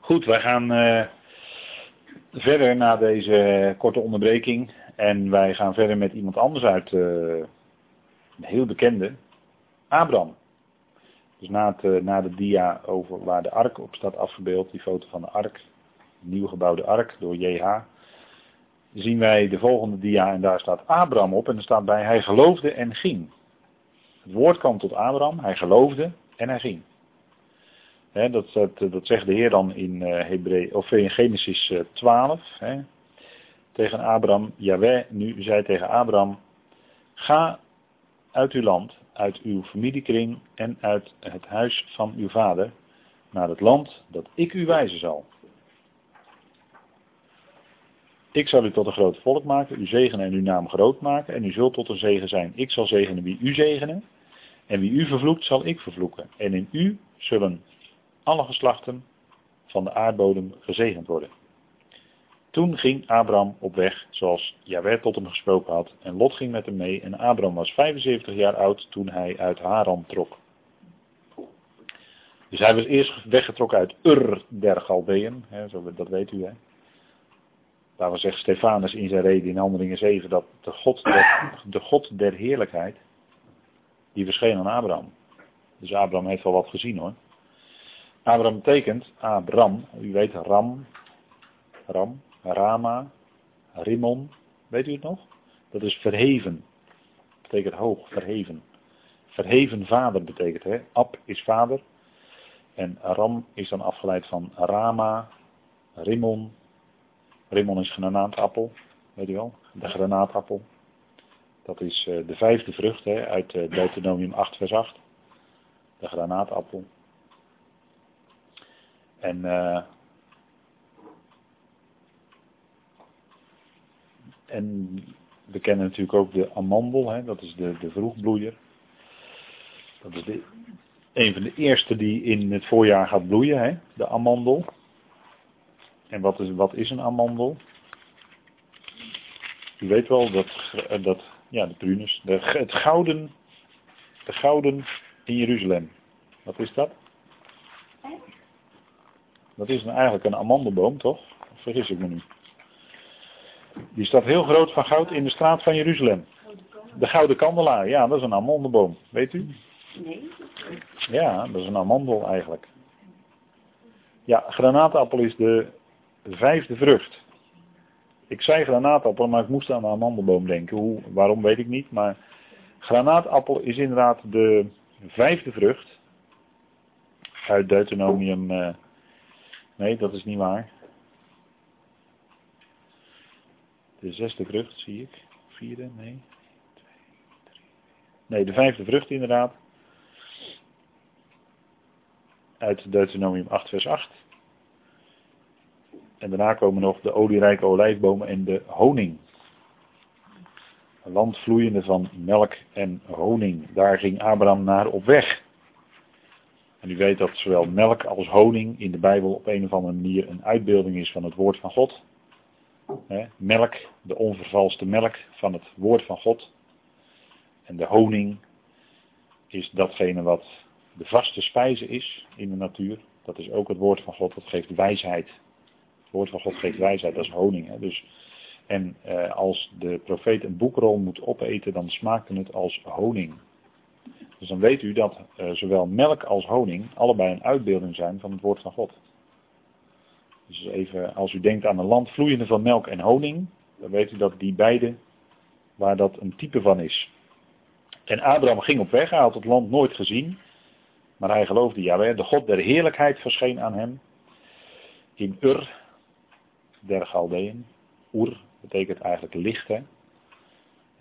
Goed, wij gaan uh, verder na deze korte onderbreking. En wij gaan verder met iemand anders uit, uh, een heel bekende, Abraham. Dus na, het, na de dia over waar de ark op staat afgebeeld, die foto van de ark, nieuw gebouwde ark door JH, zien wij de volgende dia en daar staat Abraham op en er staat bij hij geloofde en ging. Het woord kwam tot Abraham, hij geloofde en hij ging. Dat, dat, zegt de Heer dan in, uh, of in Genesis 12 he, tegen Abraham. Jaweh nu zei tegen Abraham, ga uit uw land, uit uw familiekring en uit het huis van uw vader naar het land dat ik u wijzen zal. Ik zal u tot een groot volk maken, u zegenen en uw naam groot maken en u zult tot een zegen zijn. Ik zal zegenen wie u zegenen en wie u vervloekt zal ik vervloeken. En in u zullen alle geslachten van de aardbodem gezegend worden. Toen ging Abraham op weg zoals Jaweh tot hem gesproken had en Lot ging met hem mee en Abraham was 75 jaar oud toen hij uit Haran trok. Dus hij was eerst weggetrokken uit Ur der Galdeën, dat weet u hè. Daarom zegt Stefanus in zijn reden in Handelingen 7 dat de God der, de God der heerlijkheid, die verscheen aan Abraham. Dus Abraham heeft wel wat gezien hoor. Abraham betekent, Abram, u weet Ram, Ram, Rama, Rimon, weet u het nog? Dat is verheven. Dat betekent hoog, verheven. Verheven vader betekent, hè? Ab is vader. En Ram is dan afgeleid van Rama, Rimon, Rimon is granaatappel, weet u wel, de granaatappel. Dat is uh, de vijfde vrucht hè, uit uh, Deuteronomium 8 vers 8. De granaatappel. En uh, en we kennen natuurlijk ook de amandel, hè, dat is de, de vroegbloeier. Dat is een van de eerste die in het voorjaar gaat bloeien, hè, de amandel. En wat is, wat is een amandel? U weet wel dat, dat ja, de prunus, de, het gouden, de gouden in Jeruzalem. Wat is dat? Dat is eigenlijk een amandelboom, toch? Of vergis ik me nu? Die staat heel groot van goud in de straat van Jeruzalem. De gouden kandelaar, ja, dat is een amandelboom. Weet u? Nee. Ja, dat is een amandel eigenlijk. Ja, granaatappel is de vijfde vrucht. Ik zei granaatappel, maar ik moest aan de amandelboom denken. Hoe, waarom weet ik niet, maar granaatappel is inderdaad de vijfde vrucht. Uit Deuteronomium, uh, nee dat is niet waar. De zesde vrucht zie ik. Vierde, nee. Nee, de vijfde vrucht inderdaad. Uit Deuteronomium 8 vers 8. En daarna komen nog de olierijke olijfbomen en de honing. Land vloeiende van melk en honing. Daar ging Abraham naar op weg. En u weet dat zowel melk als honing in de Bijbel op een of andere manier een uitbeelding is van het woord van God. melk, de onvervalste melk van het woord van God. En de honing is datgene wat de vaste spijze is in de natuur. Dat is ook het woord van God, dat geeft wijsheid woord van God geeft wijsheid, dat is honing. Dus, en eh, als de profeet een boekrol moet opeten, dan smaakte het als honing. Dus dan weet u dat eh, zowel melk als honing allebei een uitbeelding zijn van het woord van God. Dus even, als u denkt aan een land vloeiende van melk en honing, dan weet u dat die beide, waar dat een type van is. En Abraham ging op weg, hij had het land nooit gezien, maar hij geloofde, ja, de God der heerlijkheid verscheen aan hem in Ur, der Galdeën. Oer betekent eigenlijk licht. Hè?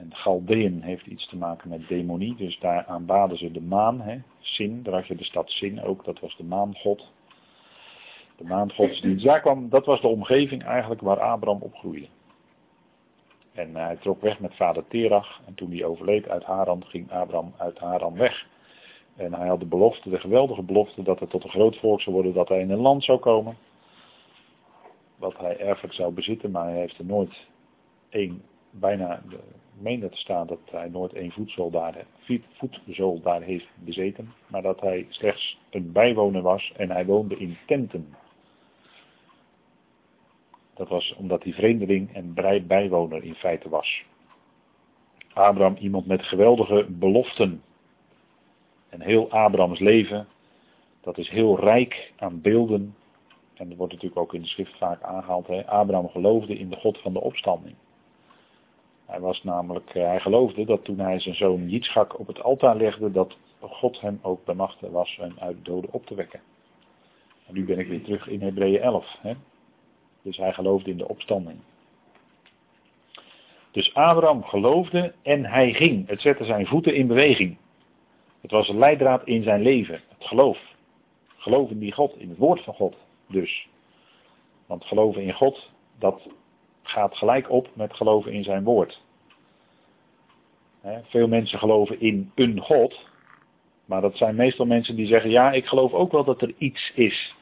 En Galdeën heeft iets te maken met demonie. Dus daar aanbaden ze de maan. Hè? Sin, daar had je de stad Sin ook. Dat was de maangod. De maangodsdienst. Daar kwam, dat was de omgeving eigenlijk waar Abraham opgroeide. En hij trok weg met vader Terach. En toen hij overleed uit Haran, ging Abraham uit Haran weg. En hij had de belofte, de geweldige belofte, dat hij tot een groot volk zou worden, dat hij in een land zou komen wat hij erfelijk zou bezitten, maar hij heeft er nooit één, bijna meen dat er staat dat hij nooit daar, voetzool daar heeft bezeten, maar dat hij slechts een bijwoner was en hij woonde in tenten. Dat was omdat hij vreemdeling en bijwoner in feite was. Abraham iemand met geweldige beloften. En heel Abrahams leven, dat is heel rijk aan beelden. En dat wordt natuurlijk ook in de schrift vaak aangehaald. Hè? Abraham geloofde in de God van de opstanding. Hij was namelijk, eh, hij geloofde dat toen hij zijn zoon Jitschak op het altaar legde, dat God hem ook bemachtigd was hem uit de doden op te wekken. En nu ben ik weer terug in Hebreeën 11. Hè? Dus hij geloofde in de opstanding. Dus Abraham geloofde en hij ging. Het zette zijn voeten in beweging. Het was een leidraad in zijn leven. Het geloof. Geloof in die God, in het woord van God dus. Want geloven in God, dat gaat gelijk op met geloven in zijn woord. veel mensen geloven in een God, maar dat zijn meestal mensen die zeggen, ja, ik geloof ook wel dat er iets is.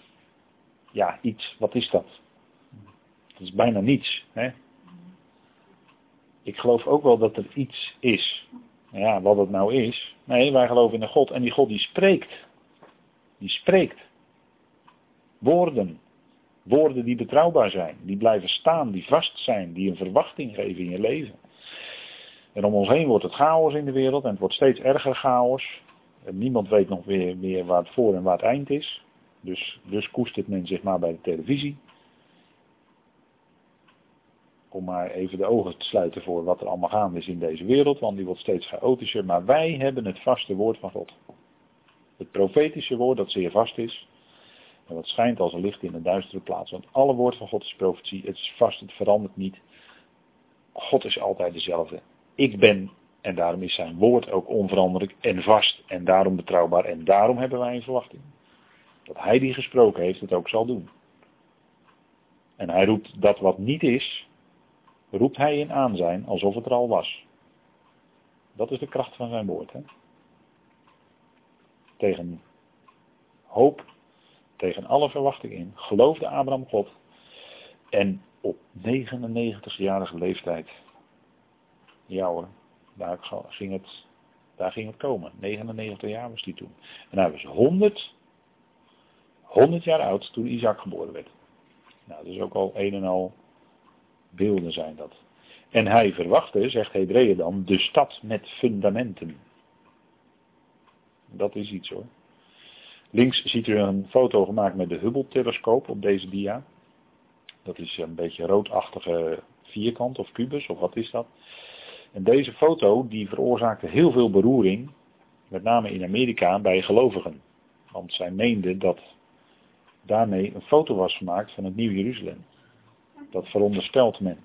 Ja, iets, wat is dat? Dat is bijna niets. Ik geloof ook wel dat er iets is. Ja, wat het nou is. Nee, wij geloven in een God en die God die spreekt. Die spreekt. Woorden. Woorden die betrouwbaar zijn, die blijven staan, die vast zijn, die een verwachting geven in je leven. En om ons heen wordt het chaos in de wereld en het wordt steeds erger chaos. En niemand weet nog meer waar het voor en waar het eind is. Dus, dus koestert men zich maar bij de televisie om maar even de ogen te sluiten voor wat er allemaal gaande is in deze wereld, want die wordt steeds chaotischer. Maar wij hebben het vaste woord van God. Het profetische woord dat zeer vast is. En dat schijnt als een licht in een duistere plaats. Want alle woord van God is profetie. Het is vast, het verandert niet. God is altijd dezelfde. Ik ben, en daarom is zijn woord ook onveranderlijk en vast. En daarom betrouwbaar. En daarom hebben wij een verwachting. Dat hij die gesproken heeft het ook zal doen. En hij roept dat wat niet is, roept hij in aanzijn alsof het er al was. Dat is de kracht van zijn woord. Hè? Tegen hoop, tegen alle verwachting in, geloofde Abraham God. En op 99-jarige leeftijd, ja hoor, daar ging, het, daar ging het komen. 99 jaar was hij toen. En hij was 100, 100 jaar oud toen Isaac geboren werd. Nou, dat is ook al een en al beelden zijn dat. En hij verwachtte, zegt Hebreeën dan, de stad met fundamenten. Dat is iets hoor. Links ziet u een foto gemaakt met de Hubble-telescoop op deze dia. Dat is een beetje roodachtige vierkant of kubus, of wat is dat? En deze foto die veroorzaakte heel veel beroering, met name in Amerika bij gelovigen. Want zij meenden dat daarmee een foto was gemaakt van het Nieuw Jeruzalem. Dat veronderstelt men.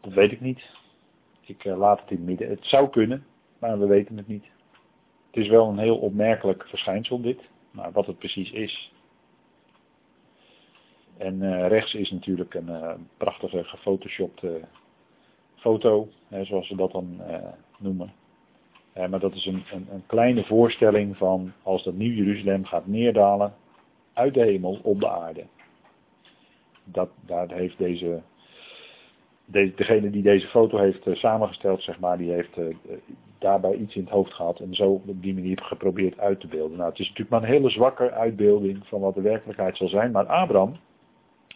Dat weet ik niet. Ik uh, laat het in het midden. Het zou kunnen, maar we weten het niet. Het is wel een heel opmerkelijk verschijnsel dit. Maar wat het precies is. En uh, rechts is natuurlijk een uh, prachtige gefotoshopte foto, hè, zoals ze dat dan noemen. maar dat is een, een, een, kleine voorstelling van als dat Nieuw Jeruzalem gaat neerdalen uit de hemel op de aarde dat, daar heeft deze, degene die deze foto heeft uh, samengesteld, zeg maar, die heeft uh, daarbij iets in het hoofd gehad en zo op die manier geprobeerd uit te beelden. Nou, het is natuurlijk maar een hele zwakke uitbeelding van wat de werkelijkheid zal zijn, maar Abraham,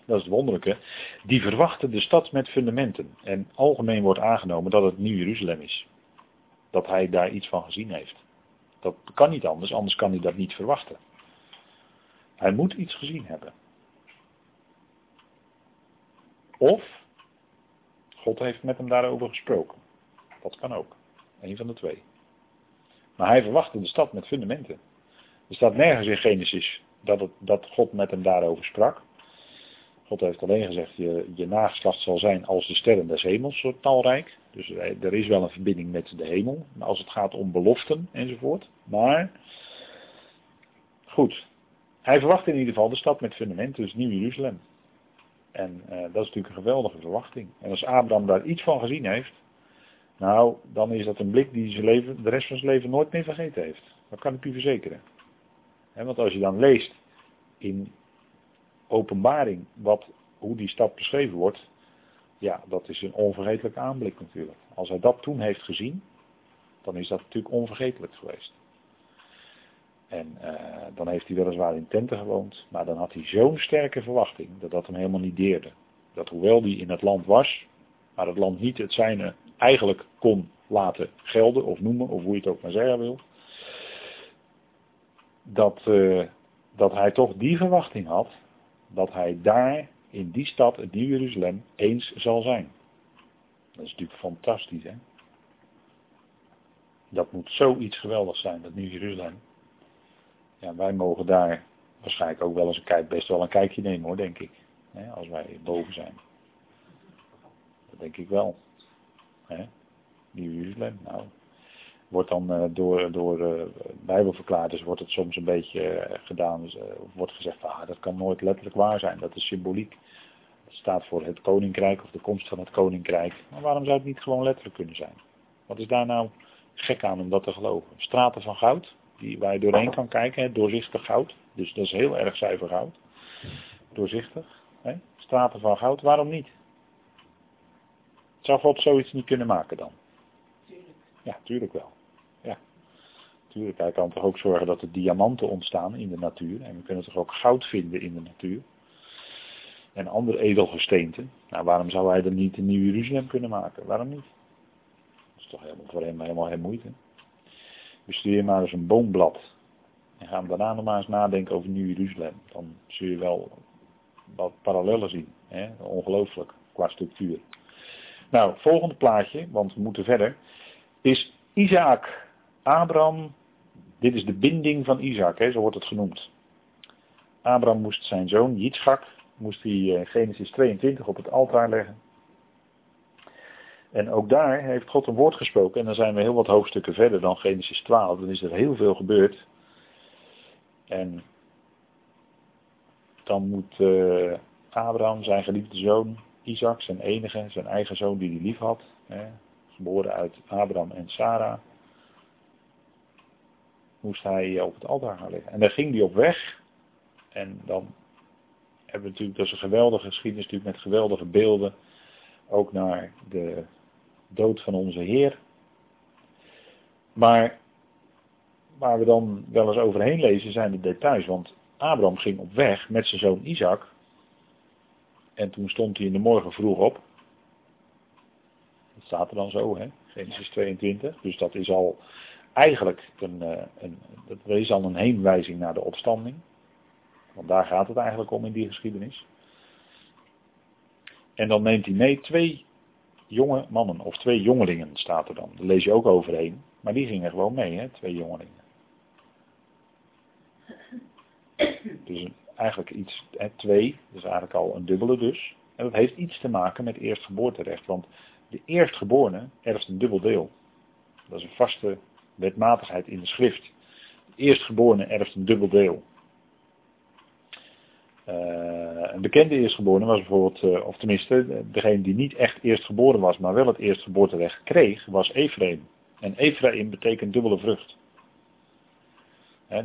dat is het wonderlijke, die verwachtte de stad met fundamenten. En algemeen wordt aangenomen dat het Nieuw Jeruzalem is. Dat hij daar iets van gezien heeft. Dat kan niet anders, anders kan hij dat niet verwachten. Hij moet iets gezien hebben. Of God heeft met hem daarover gesproken. Dat kan ook. Een van de twee. Maar hij verwachtte de stad met fundamenten. Er staat nergens in Genesis dat, het, dat God met hem daarover sprak. God heeft alleen gezegd, je, je nageslacht zal zijn als de sterren des hemels, zo talrijk. Dus er is wel een verbinding met de hemel, als het gaat om beloften enzovoort. Maar, goed, hij verwacht in ieder geval de stad met fundamenten, dus Nieuw Jeruzalem. En uh, dat is natuurlijk een geweldige verwachting. En als Abraham daar iets van gezien heeft, nou, dan is dat een blik die zijn de rest van zijn leven nooit meer vergeten heeft. Dat kan ik u verzekeren. want als je dan leest in openbaring wat, hoe die stad beschreven wordt, Ja, dat is een onvergetelijke aanblik natuurlijk. Als hij dat toen heeft gezien, dan is dat natuurlijk onvergetelijk geweest. En uh, dan heeft hij weliswaar in tenten gewoond, maar dan had hij zo'n sterke verwachting dat dat hem helemaal niet deerde. Dat hoewel hij in het land was, maar het land niet het zijne eigenlijk kon laten gelden of noemen, of hoe je het ook maar zeggen wil, dat, uh, dat hij toch die verwachting had dat hij daar in die stad, het Nieuw Jeruzalem, eens zal zijn. Dat is natuurlijk fantastisch, hè? Dat moet zoiets geweldigs zijn, dat Nieuw Jeruzalem. Ja, wij mogen daar waarschijnlijk ook wel eens een kijk, best wel een kijkje nemen hoor, denk ik. Als wij boven zijn. Dat denk ik wel. Hè? Nieuw Jeruzalem, nou. Wordt dan uh, door, door uh, bijbelverklaarders wordt het soms een beetje uh, gedaan. Dus, wordt gezegd, ah, dat kan nooit letterlijk waar zijn. Dat is symboliek. Het staat voor het koninkrijk of de komst van het koninkrijk. Maar waarom zou het niet gewoon letterlijk kunnen zijn? Wat is daar nou gek aan om dat te geloven? Straten van goud, die, waar je doorheen kan kijken, hè, doorzichtig goud. Dus dat is heel erg zuiver goud. Doorzichtig. Hè? Straten van goud, waarom niet? Zou God zoiets niet kunnen maken dan? Tuurlijk. Ja, tuurlijk wel. Ja. Tuurlijk, hij kan toch ook zorgen dat er diamanten ontstaan in de natuur. En we kunnen toch ook goud vinden in de natuur. En andere edelgesteenten. Nou, waarom zou hij dan niet een nieuw Jeruzalem kunnen maken? Waarom niet? Dat is toch helemaal voor hem helemaal geen moeite. Bestudeer maar eens een boomblad. En ga daarna nog maar eens nadenken over Nieuw Jeruzalem. Dan zul je wel wat parallellen zien. Hè? Ongelooflijk qua structuur. Nou, volgende plaatje, want we moeten verder, is Isaac. Abraham, dit is de binding van Isaac, hè, zo wordt het genoemd. Abraham moest zijn zoon, Yitzchak, moest hij eh, Genesis 22 op het altaar leggen. En ook daar heeft God een woord gesproken. En dan zijn we heel wat hoofdstukken verder dan Genesis 12. Dan is er heel veel gebeurd. En dan moet uh, Abraham, zijn geliefde zoon, Isaac, zijn enige, zijn eigen zoon die hij lief had, hè, geboren uit Abraham en Sarah, moest hij op het altaar gaan liggen. En daar ging hij op weg. En dan hebben we natuurlijk, dat is een geweldige geschiedenis natuurlijk met geweldige beelden, ook naar de dood van onze Heer. Maar waar we dan wel eens overheen lezen zijn de details, want Abraham ging op weg met zijn zoon Isaac. En toen stond hij in de morgen vroeg op. Dat staat er dan zo, hè? Genesis 22. Dus dat is al eigenlijk een, eh, een, dat is al een heenwijzing naar de opstanding. Want daar gaat het eigenlijk om in die geschiedenis. En dan neemt hij mee twee jonge mannen, of twee jongelingen staat er dan. Daar lees je ook overheen. Maar die gingen gewoon mee, hè, twee jongelingen. Dus eigenlijk iets, hè, twee, is eigenlijk al een dubbele dus. En dat heeft iets te maken met eerstgeboorterecht. Want de eerstgeborene erft een dubbel deel. Dat is een vaste wetmatigheid in de schrift. De eerstgeborene erft een dubbel deel. Uh, een bekende eerstgeborene was bijvoorbeeld, uh, of tenminste, degene die niet echt eerstgeboren was, maar wel het eerstgeboorterecht kreeg, was Ephraim. En Ephraim betekent dubbele vrucht.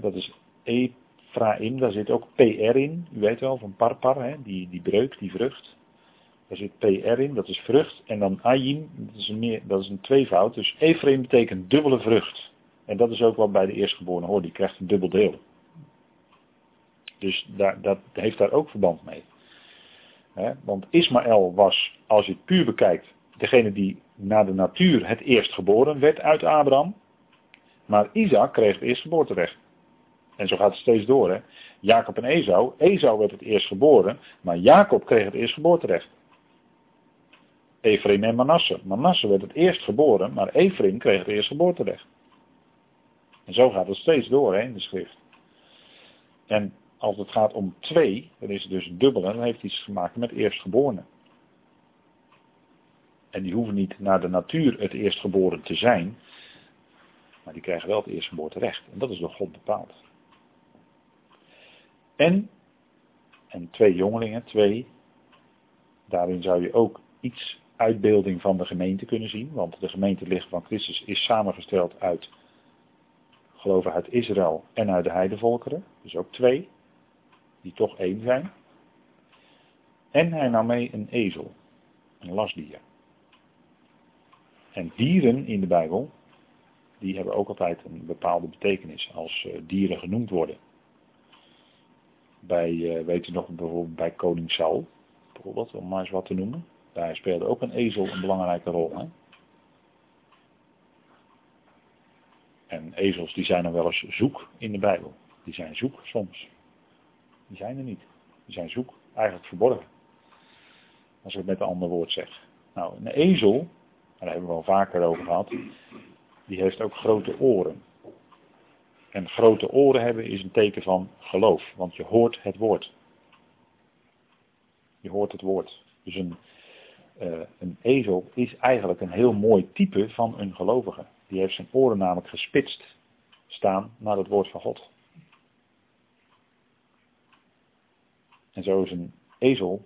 Dat is Ephraim, daar zit ook PR in, u weet wel, van parpar, die, die breuk, die vrucht. Daar zit PR in, dat is vrucht. En dan Ayim, dat is een, meer, dat is een tweevoud. Dus Ephraim betekent dubbele vrucht. En dat is ook wat bij de eerstgeborene hoort, die krijgt een dubbel deel. Dus dat heeft daar ook verband mee. want Ismaël was, als je het puur bekijkt, degene die naar de natuur het eerst geboren werd uit Abraham. Maar Isaac kreeg het eerstgeboorterecht. En zo gaat het steeds door. Hè? Jacob en Esau. Esau werd het eerst geboren, maar Jacob kreeg het eerstgeboorterecht. Ephraim en Manasse. Manasse werd het eerst geboren, maar Ephraim kreeg het eerstgeboorterecht. En zo gaat het steeds door hè, in de schrift. En als het gaat om twee, dan is het dus dubbel en dan heeft iets te maken met eerstgeborenen. En die hoeven niet naar de natuur het eerstgeboren te zijn, maar die krijgen wel het eerstgeboorterecht. En dat is door God bepaald. En, en twee jongelingen, twee, daarin zou je ook iets uitbeelding van de gemeente kunnen zien, want de gemeente lichaam van Christus is samengesteld uit geloven uit Israël en uit de heidevolkeren, dus ook twee die toch één zijn. En hij nam mee een ezel. Een lastdier. En dieren in de Bijbel, die hebben ook altijd een bepaalde betekenis als eh, dieren genoemd worden. Bij, uh, weet nog bijvoorbeeld bij koning Saul, bijvoorbeeld, om maar eens wat te noemen. Daar speelde ook een ezel een belangrijke rol. Hè? En ezels die zijn dan wel eens zoek in de Bijbel. Die zijn zoek soms. Die zijn er niet. Die zijn zoek, eigenlijk verborgen. Als ik het met een ander woord zeg. Nou, een ezel, daar hebben we al vaker over gehad, die heeft ook grote oren. En grote oren hebben is een teken van geloof, want je hoort het woord. Je hoort het woord. Dus een, uh, een ezel is eigenlijk een heel mooi type van een gelovige. Die heeft zijn oren namelijk gespitst staan naar het woord van God. En zo is een ezel,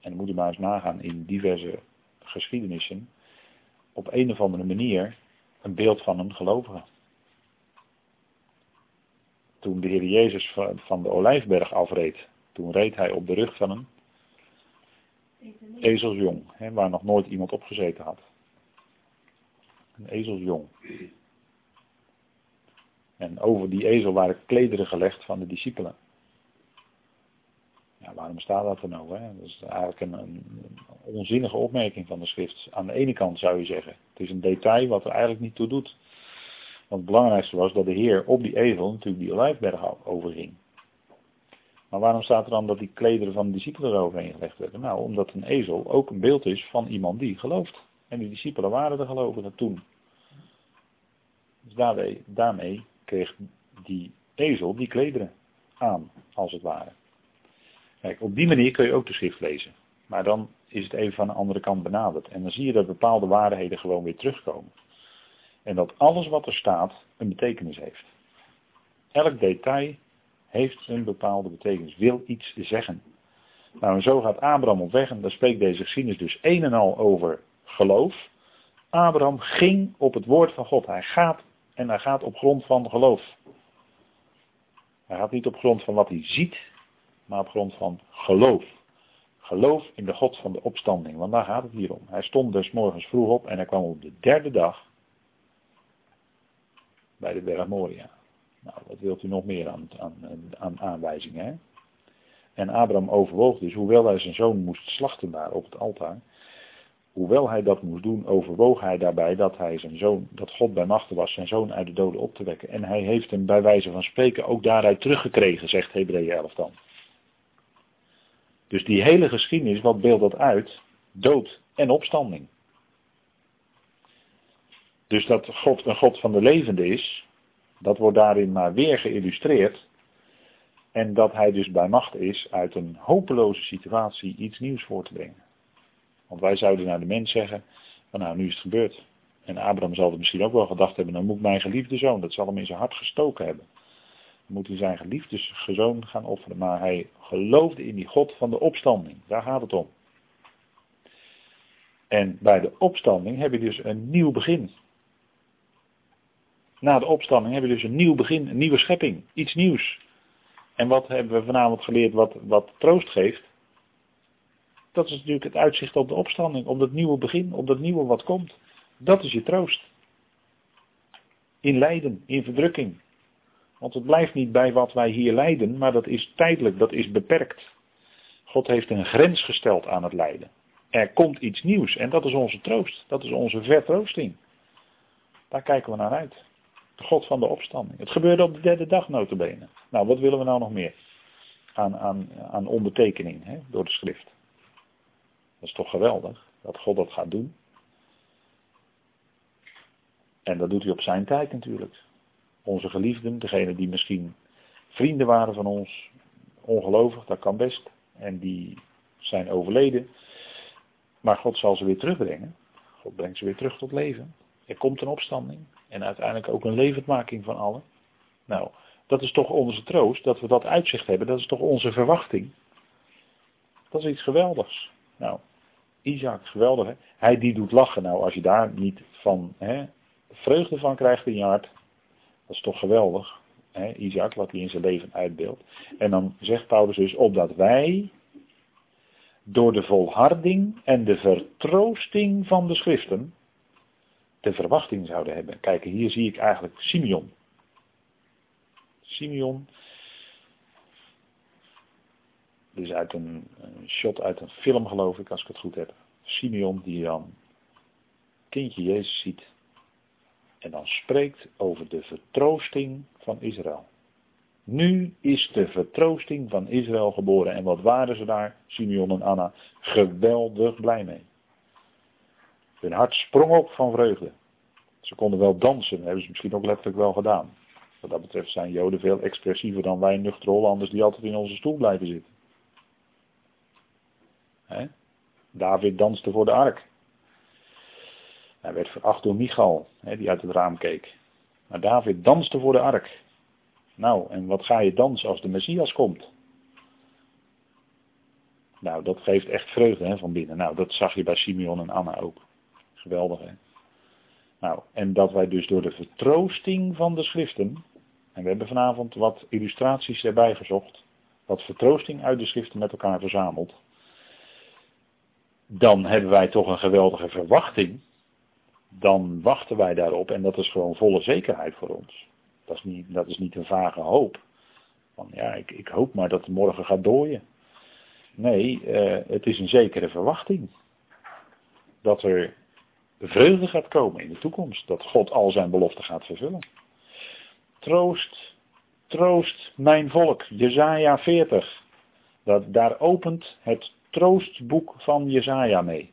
en dan moet je maar eens nagaan in diverse geschiedenissen, op een of andere manier een beeld van een gelovige. Toen de Heer Jezus van de Olijfberg afreed, toen reed hij op de rug van een ezelsjong, hè, waar nog nooit iemand op gezeten had. Een ezelsjong. En over die ezel waren klederen gelegd van de discipelen. Waarom staat dat er nou? Hè? Dat is eigenlijk een, een, onzinnige opmerking van de schrift. Aan de ene kant zou je zeggen, het is een detail wat er eigenlijk niet toe doet. Want het belangrijkste was dat de Heer op die ezel natuurlijk die olijfberg overging. Maar waarom staat er dan dat die klederen van de discipelen eroverheen gelegd werden? Nou, omdat een ezel ook een beeld is van iemand die gelooft. En die discipelen waren de gelovigen toen. Dus daarmee, daarmee kreeg die ezel die klederen aan, als het ware. Kijk, op die manier kun je ook de schrift lezen. Maar dan is het even van de andere kant benaderd. En dan zie je dat bepaalde waarheden gewoon weer terugkomen. En dat alles wat er staat een betekenis heeft. Elk detail heeft een bepaalde betekenis, wil iets zeggen. Nou, en zo gaat Abraham op weg en daar spreekt deze geschiedenis dus een en al over geloof. Abraham ging op het woord van God. Hij gaat en hij gaat op grond van geloof. Hij gaat niet op grond van wat hij ziet, maar op grond van geloof. Geloof in de God van de opstanding, want daar gaat het hier om. Hij stond dus morgens vroeg op en hij kwam op de derde dag bij de berg Moria. Nou, wat wilt u nog meer aan, aan, aan aanwijzingen? Hè? En Abraham overwoog dus, hoewel hij zijn zoon moest slachten daar op het altaar, hoewel hij dat moest doen, overwoog hij daarbij dat hij zijn zoon, dat God bij machten was zijn zoon uit de doden op te wekken. En hij heeft hem bij wijze van spreken ook daaruit teruggekregen, zegt Hebreeën 11 dan. Dus die hele geschiedenis, wat beeldt dat uit? Dood en opstanding. Dus dat God een God van de levende is, dat wordt daarin maar weer geïllustreerd. En dat hij dus bij macht is uit een hopeloze situatie iets nieuws voor te brengen. Want wij zouden naar de mens zeggen, van nou nu is het gebeurd. En Abraham zal het misschien ook wel gedacht hebben, dan moet mijn geliefde zoon, dat zal hem in zijn hart gestoken hebben. Moet hij zijn geliefde zoon gaan offeren. Maar hij geloofde in die God van de opstanding. Daar gaat het om. En bij de opstanding heb je dus een nieuw begin. Na de opstanding heb je dus een nieuw begin, een nieuwe schepping, iets nieuws. En wat hebben we vanavond geleerd wat, wat troost geeft? Dat is natuurlijk het uitzicht op de opstanding, op dat nieuwe begin, op dat nieuwe wat komt. Dat is je troost. In lijden, in verdrukking. Want het blijft niet bij wat wij hier lijden, maar dat is tijdelijk, dat is beperkt. God heeft een grens gesteld aan het lijden. Er komt iets nieuws en dat is onze troost, dat is onze vertroosting. Daar kijken we naar uit. De God van de opstanding. Het gebeurde op de derde dag notabene. Nou, wat willen we nou nog meer? Aan, aan, aan ondertekening hè, door de schrift. Dat is toch geweldig dat God dat gaat doen. En dat doet hij op zijn tijd natuurlijk. Onze geliefden, degene die misschien vrienden waren van ons, ongelovig, dat kan best. En die zijn overleden. Maar God zal ze weer terugbrengen. God brengt ze weer terug tot leven. Er komt een opstanding. En uiteindelijk ook een levendmaking van allen. Nou, dat is toch onze troost, dat we dat uitzicht hebben. Dat is toch onze verwachting. Dat is iets geweldigs. Nou, Isaac, geweldig. Hij die doet lachen. Nou, als je daar niet van hè, vreugde van krijgt in je hart. Dat is toch geweldig. Hè, Isaac, wat hij in zijn leven uitbeeldt. En dan zegt Paulus dus, opdat wij door de volharding en de vertroosting van de schriften de verwachting zouden hebben. Kijk, hier zie ik eigenlijk Simeon. Simeon. Dit is uit een, een, shot uit een film, geloof ik, als ik het goed heb. Simeon die dan kindje Jezus ziet. En dan spreekt over de vertroosting van Israël. Nu is de vertroosting van Israël geboren. En wat waren ze daar, Simeon en Anna? Geweldig blij mee. Hun hart sprong op van vreugde. Ze konden wel dansen, dat hebben ze misschien ook letterlijk wel gedaan. Wat dat betreft zijn Joden veel expressiever dan wij nuchtere Hollanders die altijd in onze stoel blijven zitten. David danste voor de ark. Hij werd veracht door Michal, die uit het raam keek. Maar David danste voor de ark. Nou, en wat ga je dansen als de Messias komt? Nou, dat geeft echt vreugde hè, van binnen. Nou, dat zag je bij Simeon en Anna ook. Geweldig hè. Nou, en dat wij dus door de vertroosting van de schriften, en we hebben vanavond wat illustraties erbij gezocht, wat vertroosting uit de schriften met elkaar verzameld, dan hebben wij toch een geweldige verwachting. Dan wachten wij daarop en dat is gewoon volle zekerheid voor ons. Dat is niet, dat is niet een vage hoop. Van ja, ik, ik hoop maar dat het morgen gaat dooien. Nee, eh, het is een zekere verwachting. Dat er vreugde gaat komen in de toekomst. Dat God al zijn beloften gaat vervullen. Troost, troost mijn volk. Jezaja 40. Dat, daar opent het troostboek van Jezaja mee.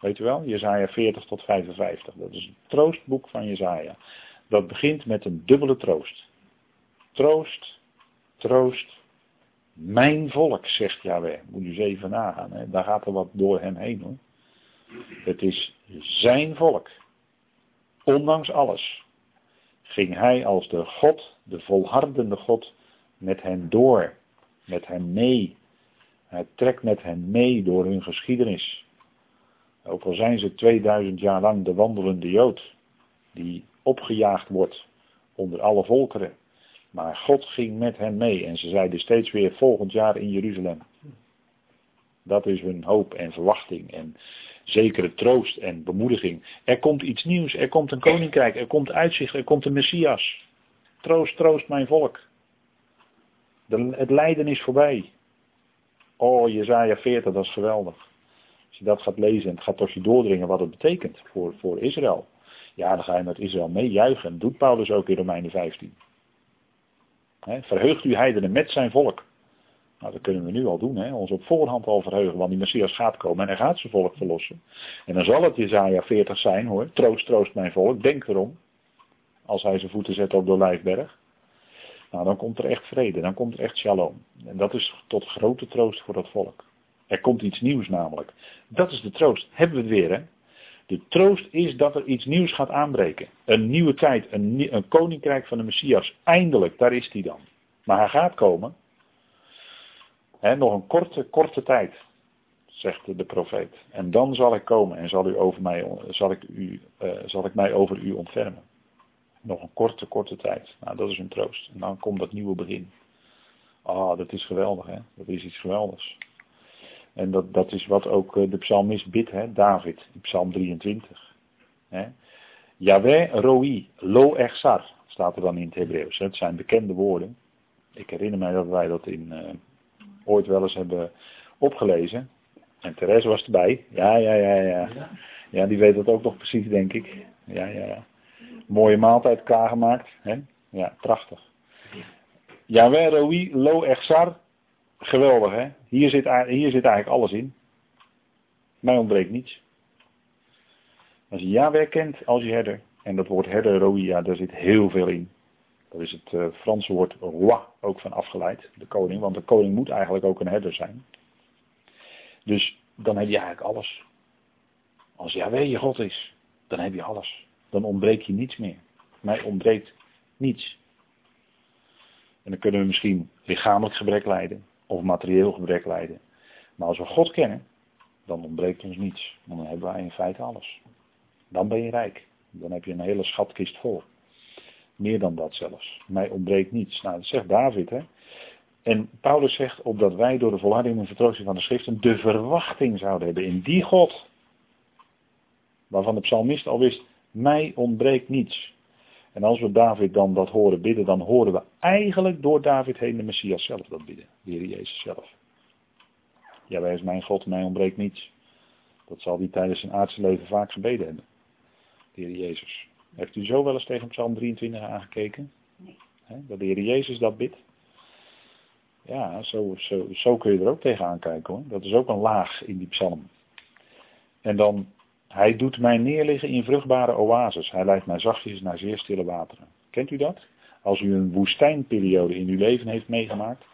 Weet u wel? Jezaja 40 tot 55. Dat is het troostboek van Jezaja. Dat begint met een dubbele troost. Troost, troost, mijn volk, zegt Yahweh. Moet u eens even nagaan. Hè? Daar gaat er wat door hem heen hoor. Het is zijn volk. Ondanks alles ging hij als de God, de volhardende God, met hen door, met hen mee. Hij trekt met hen mee door hun geschiedenis. Ook al zijn ze 2000 jaar lang de wandelende Jood, die opgejaagd wordt onder alle volkeren. Maar God ging met hen mee en ze zeiden steeds weer volgend jaar in Jeruzalem. Dat is hun hoop en verwachting en zekere troost en bemoediging. Er komt iets nieuws, er komt een koninkrijk, er komt uitzicht, er komt een Messias. Troost, troost mijn volk. Het lijden is voorbij. Oh, Jezaja 40, dat is geweldig. Als je dat gaat lezen en het gaat tot je doordringen wat het betekent voor, voor Israël. Ja, dan ga je met Israël meejuichen. Dat doet Paulus ook in Romeinen 15. verheugt u heidenen met zijn volk. Nou, dat kunnen we nu al doen, hè? ons op voorhand al verheugen, want die Messias gaat komen en hij gaat zijn volk verlossen. En dan zal het Jezaja 40 zijn hoor, troost, troost mijn volk, denk erom. Als hij zijn voeten zet op de Lijfberg. Nou, dan komt er echt vrede, dan komt er echt shalom. En dat is tot grote troost voor dat volk. Er komt iets nieuws namelijk. Dat is de troost. Hebben we het weer, hè? De troost is dat er iets nieuws gaat aanbreken. Een nieuwe tijd, een, een koninkrijk van de Messias. Eindelijk, daar is hij dan. Maar hij gaat komen nog een korte, korte tijd, zegt de profeet. En dan zal ik komen en zal, u over mij, zal, ik, u, uh, zal ik mij over u ontfermen. Nog een korte, korte tijd. Nou, dat is een troost. En dan komt dat nieuwe begin. Ah, dat is geweldig, hè? Dat is iets geweldigs. En dat, dat is wat ook eh, de psalmist bidt, hè? David, in psalm 23. Hè? Yahweh roi lo echsar, staat er dan in het Hebreeuws. Het zijn bekende woorden. Ik herinner mij dat wij dat in, uh, ooit wel eens hebben opgelezen. En Therese was erbij. Ja, ja, ja, ja. Ja, die weet dat ook nog precies, denk ik. Ja, ja, ja. Mooie maaltijd klaargemaakt. Hè? Ja, prachtig. Yahweh Roi Lo Echsar. Geweldig, hè? Hier zit, hier zit eigenlijk alles in. Mij ontbreekt niets. Als je Yahweh kent als je herder, en dat woord herder, Roi, ja, daar zit heel veel in. Daar is het uh, Franse woord roi ook van afgeleid, de koning, want de koning moet eigenlijk ook een herder zijn. Dus dan heb je eigenlijk alles. Als Yahweh je God is, dan heb je alles. Dan ontbreekt je niets meer. Mij ontbreekt niets. En dan kunnen we misschien lichamelijk gebrek lijden of materieel gebrek lijden. Maar als we God kennen, dan ontbreekt ons niets. Dan hebben wij in feite alles. Dan ben je rijk. Dan heb je een hele schatkist vol. Meer dan dat zelfs. Mij ontbreekt niets. Nou, dat zegt David. Hè. En Paulus zegt opdat wij door de volharding en vertroosting van de schriften de verwachting zouden hebben in die God. Waarvan de psalmist al wist, mij ontbreekt niets. En als we David dan dat horen bidden, dan horen we eigenlijk door David heen de Messias zelf dat bidden. De Heer Jezus zelf. Ja, wij is mijn God, mij ontbreekt niets. Dat zal hij tijdens zijn aardse leven vaak gebeden hebben. De Heer Jezus. Heeft u zo wel eens tegen Psalm 23 aangekeken? Nee. dat de Heer Jezus dat bidt? Ja, zo, zo, zo kun je er ook tegenaan kijken hoor. Dat is ook een laag in die psalm. En dan, hij doet mij neerliggen in vruchtbare oases. Hij leidt mij zachtjes naar zeer stille wateren. Kent u dat? Als u een woestijnperiode in uw leven heeft meegemaakt,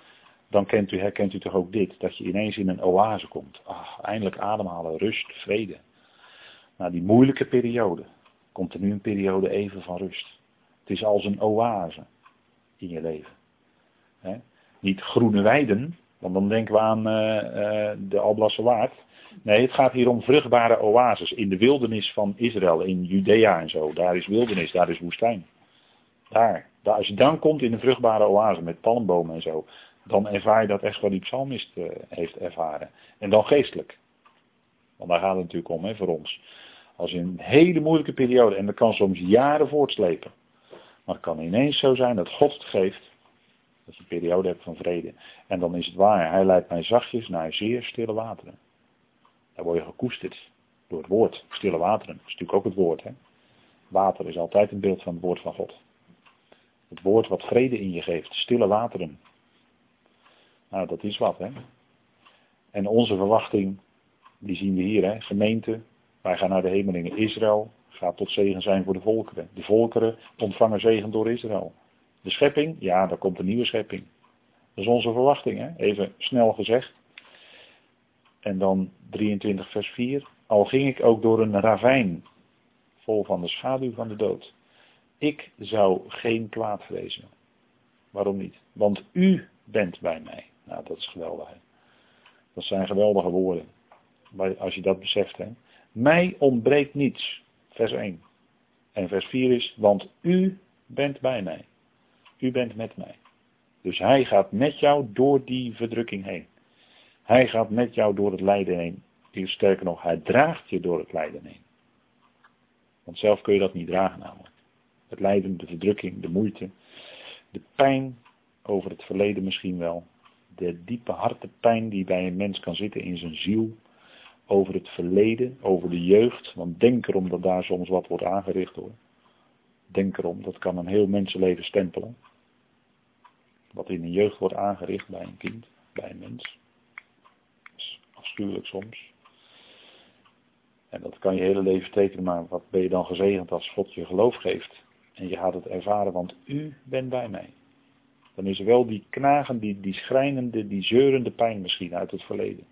dan kent u, herkent u toch ook dit. Dat je ineens in een oase komt. Ach, eindelijk ademhalen, rust, vrede. Na die moeilijke periode komt er nu een periode even van rust. Het is als een oase in je leven. Niet groene weiden, want dan denken we aan uh, uh, de Alblasse Waard. Nee, het gaat hier om vruchtbare oases in de wildernis van Israël, in Judea en zo. Daar is wildernis, daar is woestijn. Daar, daar als je dan komt in een vruchtbare oase met palmbomen en zo, dan ervaar je dat echt wat die psalmist uh, heeft ervaren. En dan geestelijk. Want daar gaat het natuurlijk om, hè, voor ons. Als je een hele moeilijke periode, en dat kan soms jaren voortslepen. Maar het kan ineens zo zijn dat God het geeft. Dat je een periode hebt van vrede. En dan is het waar, hij leidt mij zachtjes naar zeer stille wateren. Daar word je gekoesterd door het woord. Stille wateren, dat is natuurlijk ook het woord. Hè? Water is altijd een beeld van het woord van God. Het woord wat vrede in je geeft, stille wateren. Nou, dat is wat, hè. En onze verwachting, die zien we hier, hè. Gemeente, wij gaan naar de hemelingen. Israël gaat tot zegen zijn voor de volkeren. De volkeren ontvangen zegen door Israël. De schepping, ja, daar komt een nieuwe schepping. Dat is onze verwachting, hè? even snel gezegd. En dan 23 vers 4. Al ging ik ook door een ravijn, vol van de schaduw van de dood. Ik zou geen kwaad vrezen. Waarom niet? Want u bent bij mij. Nou, dat is geweldig. Dat zijn geweldige woorden. Als je dat beseft. Hè? Mij ontbreekt niets. Vers 1. En vers 4 is, want u bent bij mij. U bent met mij. Dus hij gaat met jou door die verdrukking heen. Hij gaat met jou door het lijden heen. Sterker nog, hij draagt je door het lijden heen. Want zelf kun je dat niet dragen namelijk. Het lijden, de verdrukking, de moeite, de pijn over het verleden misschien wel. De diepe harte pijn die bij een mens kan zitten in zijn ziel. Over het verleden, over de jeugd. Want denk erom dat daar soms wat wordt aangericht hoor. Denk erom, dat kan een heel mensenleven stempelen. Wat in de jeugd wordt aangericht bij een kind, bij een mens. Afschuwelijk soms. En dat kan je hele leven tekenen, maar wat ben je dan gezegend als God je geloof geeft. En je gaat het ervaren, want u bent bij mij. Dan is er wel die knagen, die, die schrijnende, die zeurende pijn misschien uit het verleden.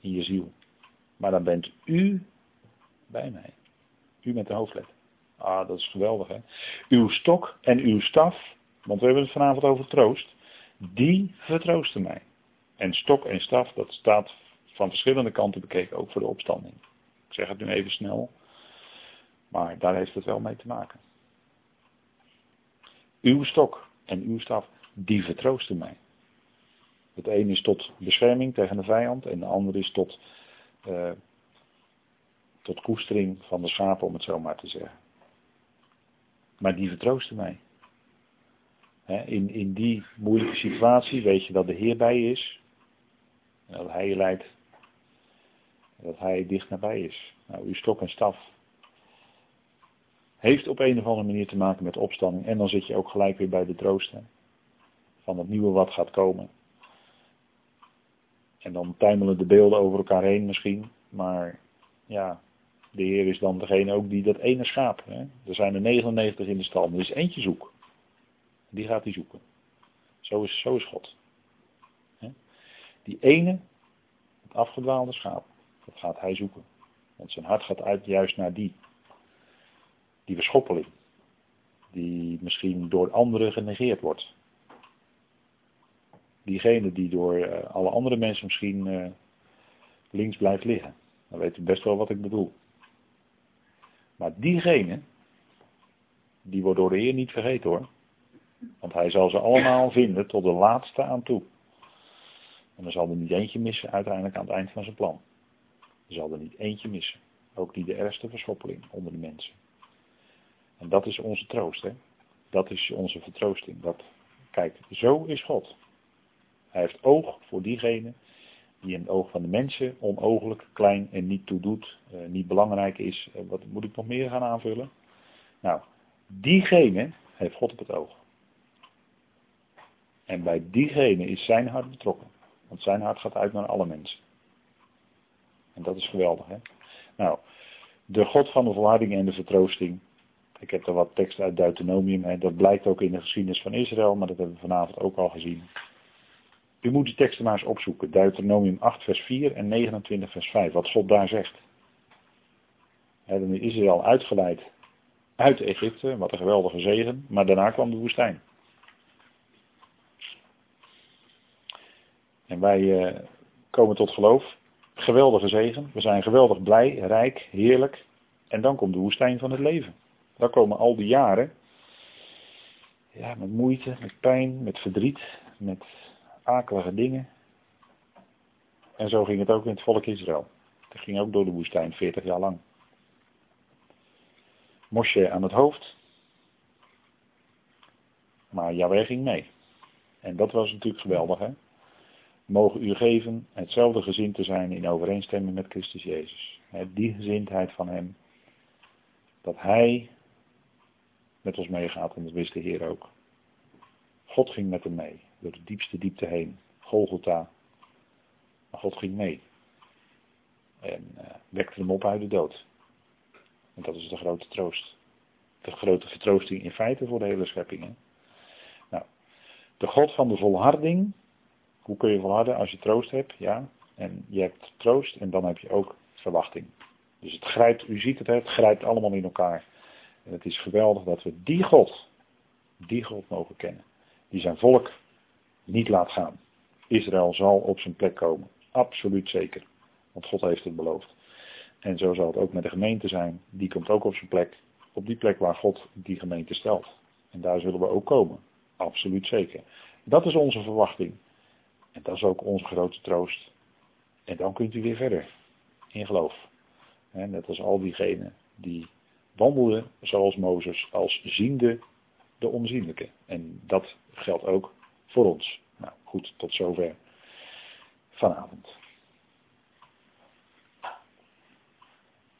In je ziel. Maar dan bent u bij mij. U met de hoofdletter. Ah, dat is geweldig hè. Uw stok en uw staf, want we hebben het vanavond over troost, die vertroosten mij. En stok en staf, dat staat van verschillende kanten bekeken, ook voor de opstanding. Ik zeg het nu even snel, maar daar heeft het wel mee te maken. Uw stok en uw staf, die vertroosten mij. Het een is tot bescherming tegen de vijand en de ander is tot, uh, tot koestering van de schapen, om het zo maar te zeggen. Maar die vertroosten mij. in, in die moeilijke situatie weet je dat de Heer bij is. Dat Hij leidt. Dat Hij dicht nabij is. Nou, uw stok en staf. Heeft op een of andere manier te maken met opstanding. En dan zit je ook gelijk weer bij de troost. van het nieuwe wat gaat komen. En dan tuimelen de beelden over elkaar heen misschien. Maar ja, de Heer is dan degene ook die dat ene schaap. Hè? Er zijn er 99 in de stal, er is eentje zoek. Die gaat hij zoeken. Zo is, zo is God. Die ene, het afgedwaalde schaap, dat gaat hij zoeken. Want zijn hart gaat uit juist naar die. Die verschoppeling. Die misschien door anderen genegeerd wordt. Diegene die door uh, alle andere mensen misschien uh, links blijft liggen. Dan weet u best wel wat ik bedoel. Maar diegene, die wordt door de Heer niet vergeten hoor. Want hij zal ze allemaal vinden tot de laatste aan toe. En er zal er niet eentje missen uiteindelijk aan het eind van zijn plan. Zal er niet eentje missen. Ook niet de ergste verschoppeling onder de mensen. En dat is onze troost. Hè? Dat is onze vertroosting. Dat, kijk, zo is God. Hij heeft oog voor diegene die in het oog van de mensen onogelijk, klein en niet toedoet, uh, niet belangrijk is. Uh, wat moet ik nog meer gaan aanvullen? Nou, diegene heeft God op het oog. En bij diegene is zijn hart betrokken. Want zijn hart gaat uit naar alle mensen. En dat is geweldig, hè? Nou, de God van de volharding en de vertroosting. Ik heb er wat tekst uit Deuteronomium. Hè. Dat blijkt ook in de geschiedenis van Israël, maar dat hebben we vanavond ook al gezien. U moet die teksten maar eens opzoeken. Deuteronomium 8 vers 4 en 29 vers 5. Wat God daar zegt. dan is Israël uitgeleid uit Egypte. Wat een geweldige zegen. Maar daarna kwam de woestijn. En wij uh, komen tot geloof. Geweldige zegen. We zijn geweldig blij, rijk, heerlijk. En dan komt de woestijn van het leven. Dan komen al die jaren. Ja, met moeite, met pijn, met verdriet, met akelige dingen. En zo ging het ook in het volk Israël. Het ging ook door de woestijn 40 jaar lang. Mosje aan het hoofd. Maar Yahweh ging mee. En dat was natuurlijk geweldig, hè? Mogen u geven hetzelfde gezin te zijn in overeenstemming met Christus Jezus. Die gezindheid van Hem. Dat Hij met ons meegaat en dat wist de Heer ook. God ging met hem mee door de diepste diepte heen. Golgotha. Maar God ging mee. En uh, wekte hem op uit de dood. En dat is de grote troost. De grote vertroosting in feite voor de hele schepping. Nou, de God van de volharding. Hoe kun je volharden als je troost hebt? Ja. En je hebt troost en dan heb je ook verwachting. Dus het grijpt, u ziet het, het grijpt allemaal in elkaar. En het is geweldig dat we die God, die God mogen kennen. Die zijn volk niet laat gaan. Israël zal op zijn plek komen. Absoluut zeker. Want God heeft het beloofd. En zo zal het ook met de gemeente zijn. Die komt ook op zijn plek. Op die plek waar God die gemeente stelt. En daar zullen we ook komen. Absoluut zeker. Dat is onze verwachting. En dat is ook onze grote troost. En dan kunt u weer verder. In geloof. net als al diegenen die wandelden zoals Mozes als ziende de onzienlijke. En dat geldt ook voor ons. Nou goed, tot zover vanavond.